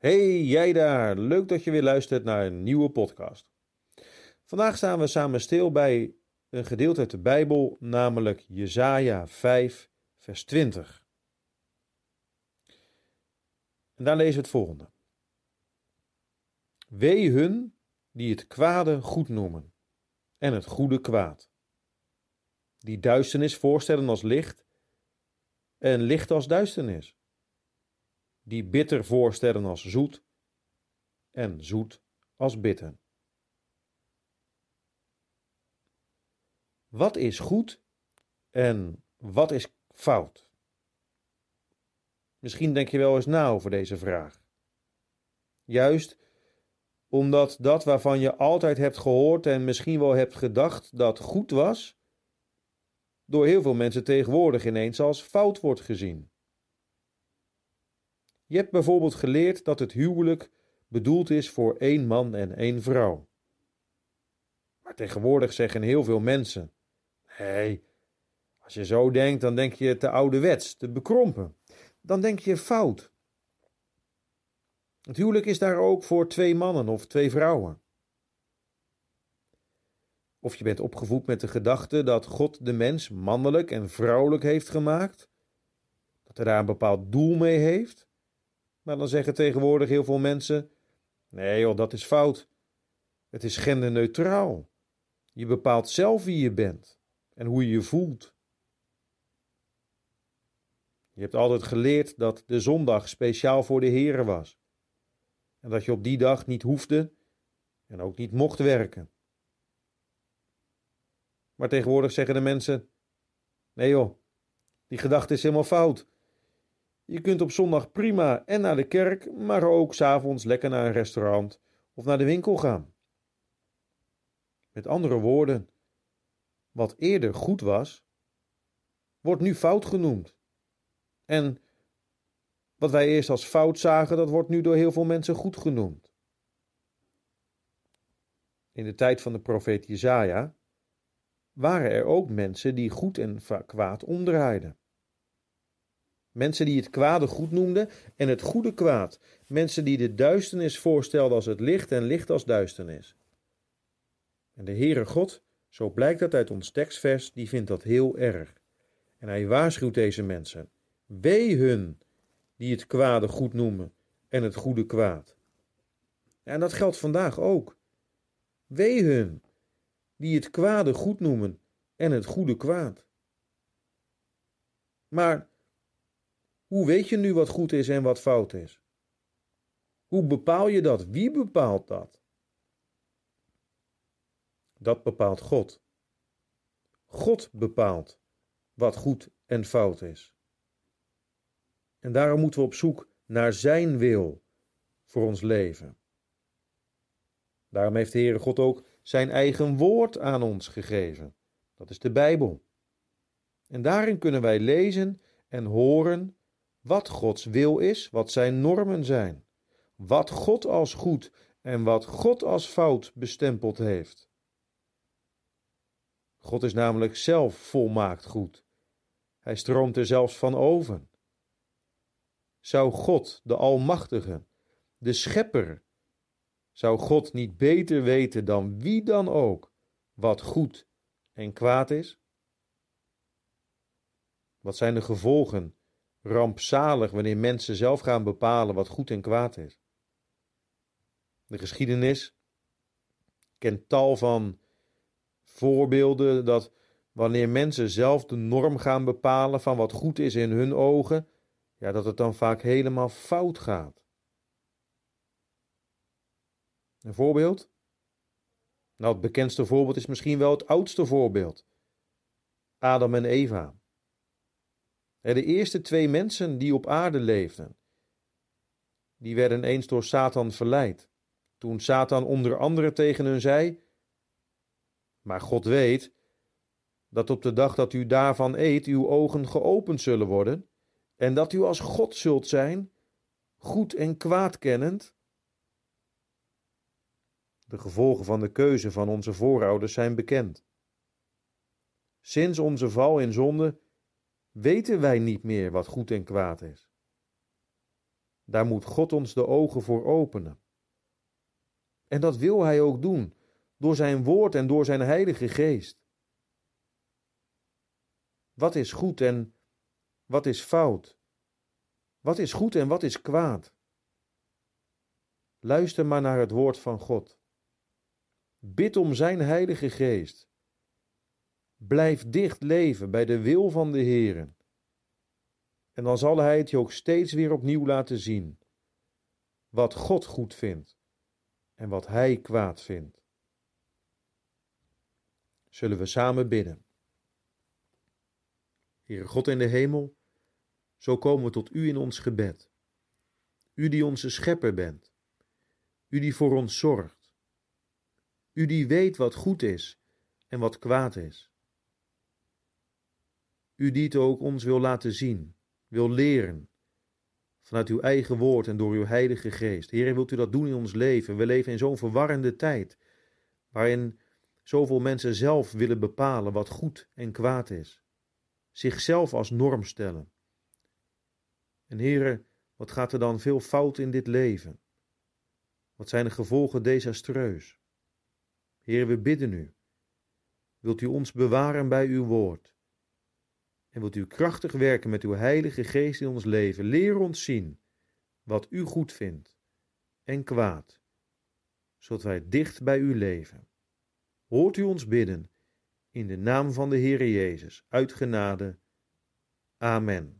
Hey, jij daar. Leuk dat je weer luistert naar een nieuwe podcast. Vandaag staan we samen stil bij een gedeelte uit de Bijbel, namelijk Jesaja 5, vers 20. En daar lezen we het volgende. Wee hun die het kwade goed noemen en het goede kwaad. Die duisternis voorstellen als licht en licht als duisternis die bitter voorstellen als zoet en zoet als bitter. Wat is goed en wat is fout? Misschien denk je wel eens na over deze vraag. Juist omdat dat waarvan je altijd hebt gehoord en misschien wel hebt gedacht dat goed was, door heel veel mensen tegenwoordig ineens als fout wordt gezien. Je hebt bijvoorbeeld geleerd dat het huwelijk bedoeld is voor één man en één vrouw. Maar tegenwoordig zeggen heel veel mensen: nee, als je zo denkt, dan denk je te ouderwets, te bekrompen. Dan denk je fout. Het huwelijk is daar ook voor twee mannen of twee vrouwen. Of je bent opgevoed met de gedachte dat God de mens mannelijk en vrouwelijk heeft gemaakt, dat hij daar een bepaald doel mee heeft. Maar dan zeggen tegenwoordig heel veel mensen: nee joh, dat is fout. Het is genderneutraal. Je bepaalt zelf wie je bent en hoe je je voelt. Je hebt altijd geleerd dat de zondag speciaal voor de Here was. En dat je op die dag niet hoefde en ook niet mocht werken. Maar tegenwoordig zeggen de mensen: nee joh, die gedachte is helemaal fout. Je kunt op zondag prima en naar de kerk, maar ook s'avonds lekker naar een restaurant of naar de winkel gaan. Met andere woorden, wat eerder goed was, wordt nu fout genoemd. En wat wij eerst als fout zagen, dat wordt nu door heel veel mensen goed genoemd. In de tijd van de profeet Jezaja waren er ook mensen die goed en kwaad omdraaiden. Mensen die het kwade goed noemden en het goede kwaad. Mensen die de duisternis voorstelden als het licht en licht als duisternis. En de Heere God, zo blijkt dat uit ons tekstvers, die vindt dat heel erg. En hij waarschuwt deze mensen. Wee hun die het kwade goed noemen en het goede kwaad. en dat geldt vandaag ook. Wee hun die het kwade goed noemen en het goede kwaad. Maar hoe weet je nu wat goed is en wat fout is? Hoe bepaal je dat? Wie bepaalt dat? Dat bepaalt God. God bepaalt wat goed en fout is. En daarom moeten we op zoek naar Zijn wil voor ons leven. Daarom heeft de Heere God ook Zijn eigen woord aan ons gegeven. Dat is de Bijbel. En daarin kunnen wij lezen en horen wat Gods wil is, wat zijn normen zijn, wat God als goed en wat God als fout bestempeld heeft. God is namelijk zelf volmaakt goed. Hij stroomt er zelfs van over. Zou God, de Almachtige, de Schepper, zou God niet beter weten dan wie dan ook wat goed en kwaad is? Wat zijn de gevolgen rampzalig wanneer mensen zelf gaan bepalen wat goed en kwaad is. De geschiedenis kent tal van voorbeelden dat wanneer mensen zelf de norm gaan bepalen van wat goed is in hun ogen, ja, dat het dan vaak helemaal fout gaat. Een voorbeeld? Nou, het bekendste voorbeeld is misschien wel het oudste voorbeeld. Adam en Eva. De eerste twee mensen die op aarde leefden, die werden eens door Satan verleid. Toen Satan onder andere tegen hun zei: Maar God weet dat op de dag dat u daarvan eet, uw ogen geopend zullen worden, en dat u als God zult zijn, goed en kwaad kennend. De gevolgen van de keuze van onze voorouders zijn bekend. Sinds onze val in zonde weten wij niet meer wat goed en kwaad is. Daar moet God ons de ogen voor openen. En dat wil Hij ook doen, door Zijn woord en door Zijn Heilige Geest. Wat is goed en wat is fout? Wat is goed en wat is kwaad? Luister maar naar het woord van God. Bid om Zijn Heilige Geest. Blijf dicht leven bij de wil van de Heere. En dan zal Hij het je ook steeds weer opnieuw laten zien. Wat God goed vindt en wat Hij kwaad vindt. Zullen we samen bidden. Heere God in de hemel, zo komen we tot U in ons gebed. U die onze schepper bent. U die voor ons zorgt. U die weet wat goed is en wat kwaad is. U die het ook ons wil laten zien, wil leren, vanuit uw eigen woord en door uw heilige geest. Heer, wilt u dat doen in ons leven? We leven in zo'n verwarrende tijd, waarin zoveel mensen zelf willen bepalen wat goed en kwaad is, zichzelf als norm stellen. En heren, wat gaat er dan veel fout in dit leven? Wat zijn de gevolgen desastreus? Heer, we bidden u. Wilt u ons bewaren bij uw woord? En wilt u krachtig werken met uw Heilige Geest in ons leven? Leer ons zien wat u goed vindt en kwaad, zodat wij dicht bij u leven. Hoort u ons bidden in de naam van de Heere Jezus, uit genade. Amen.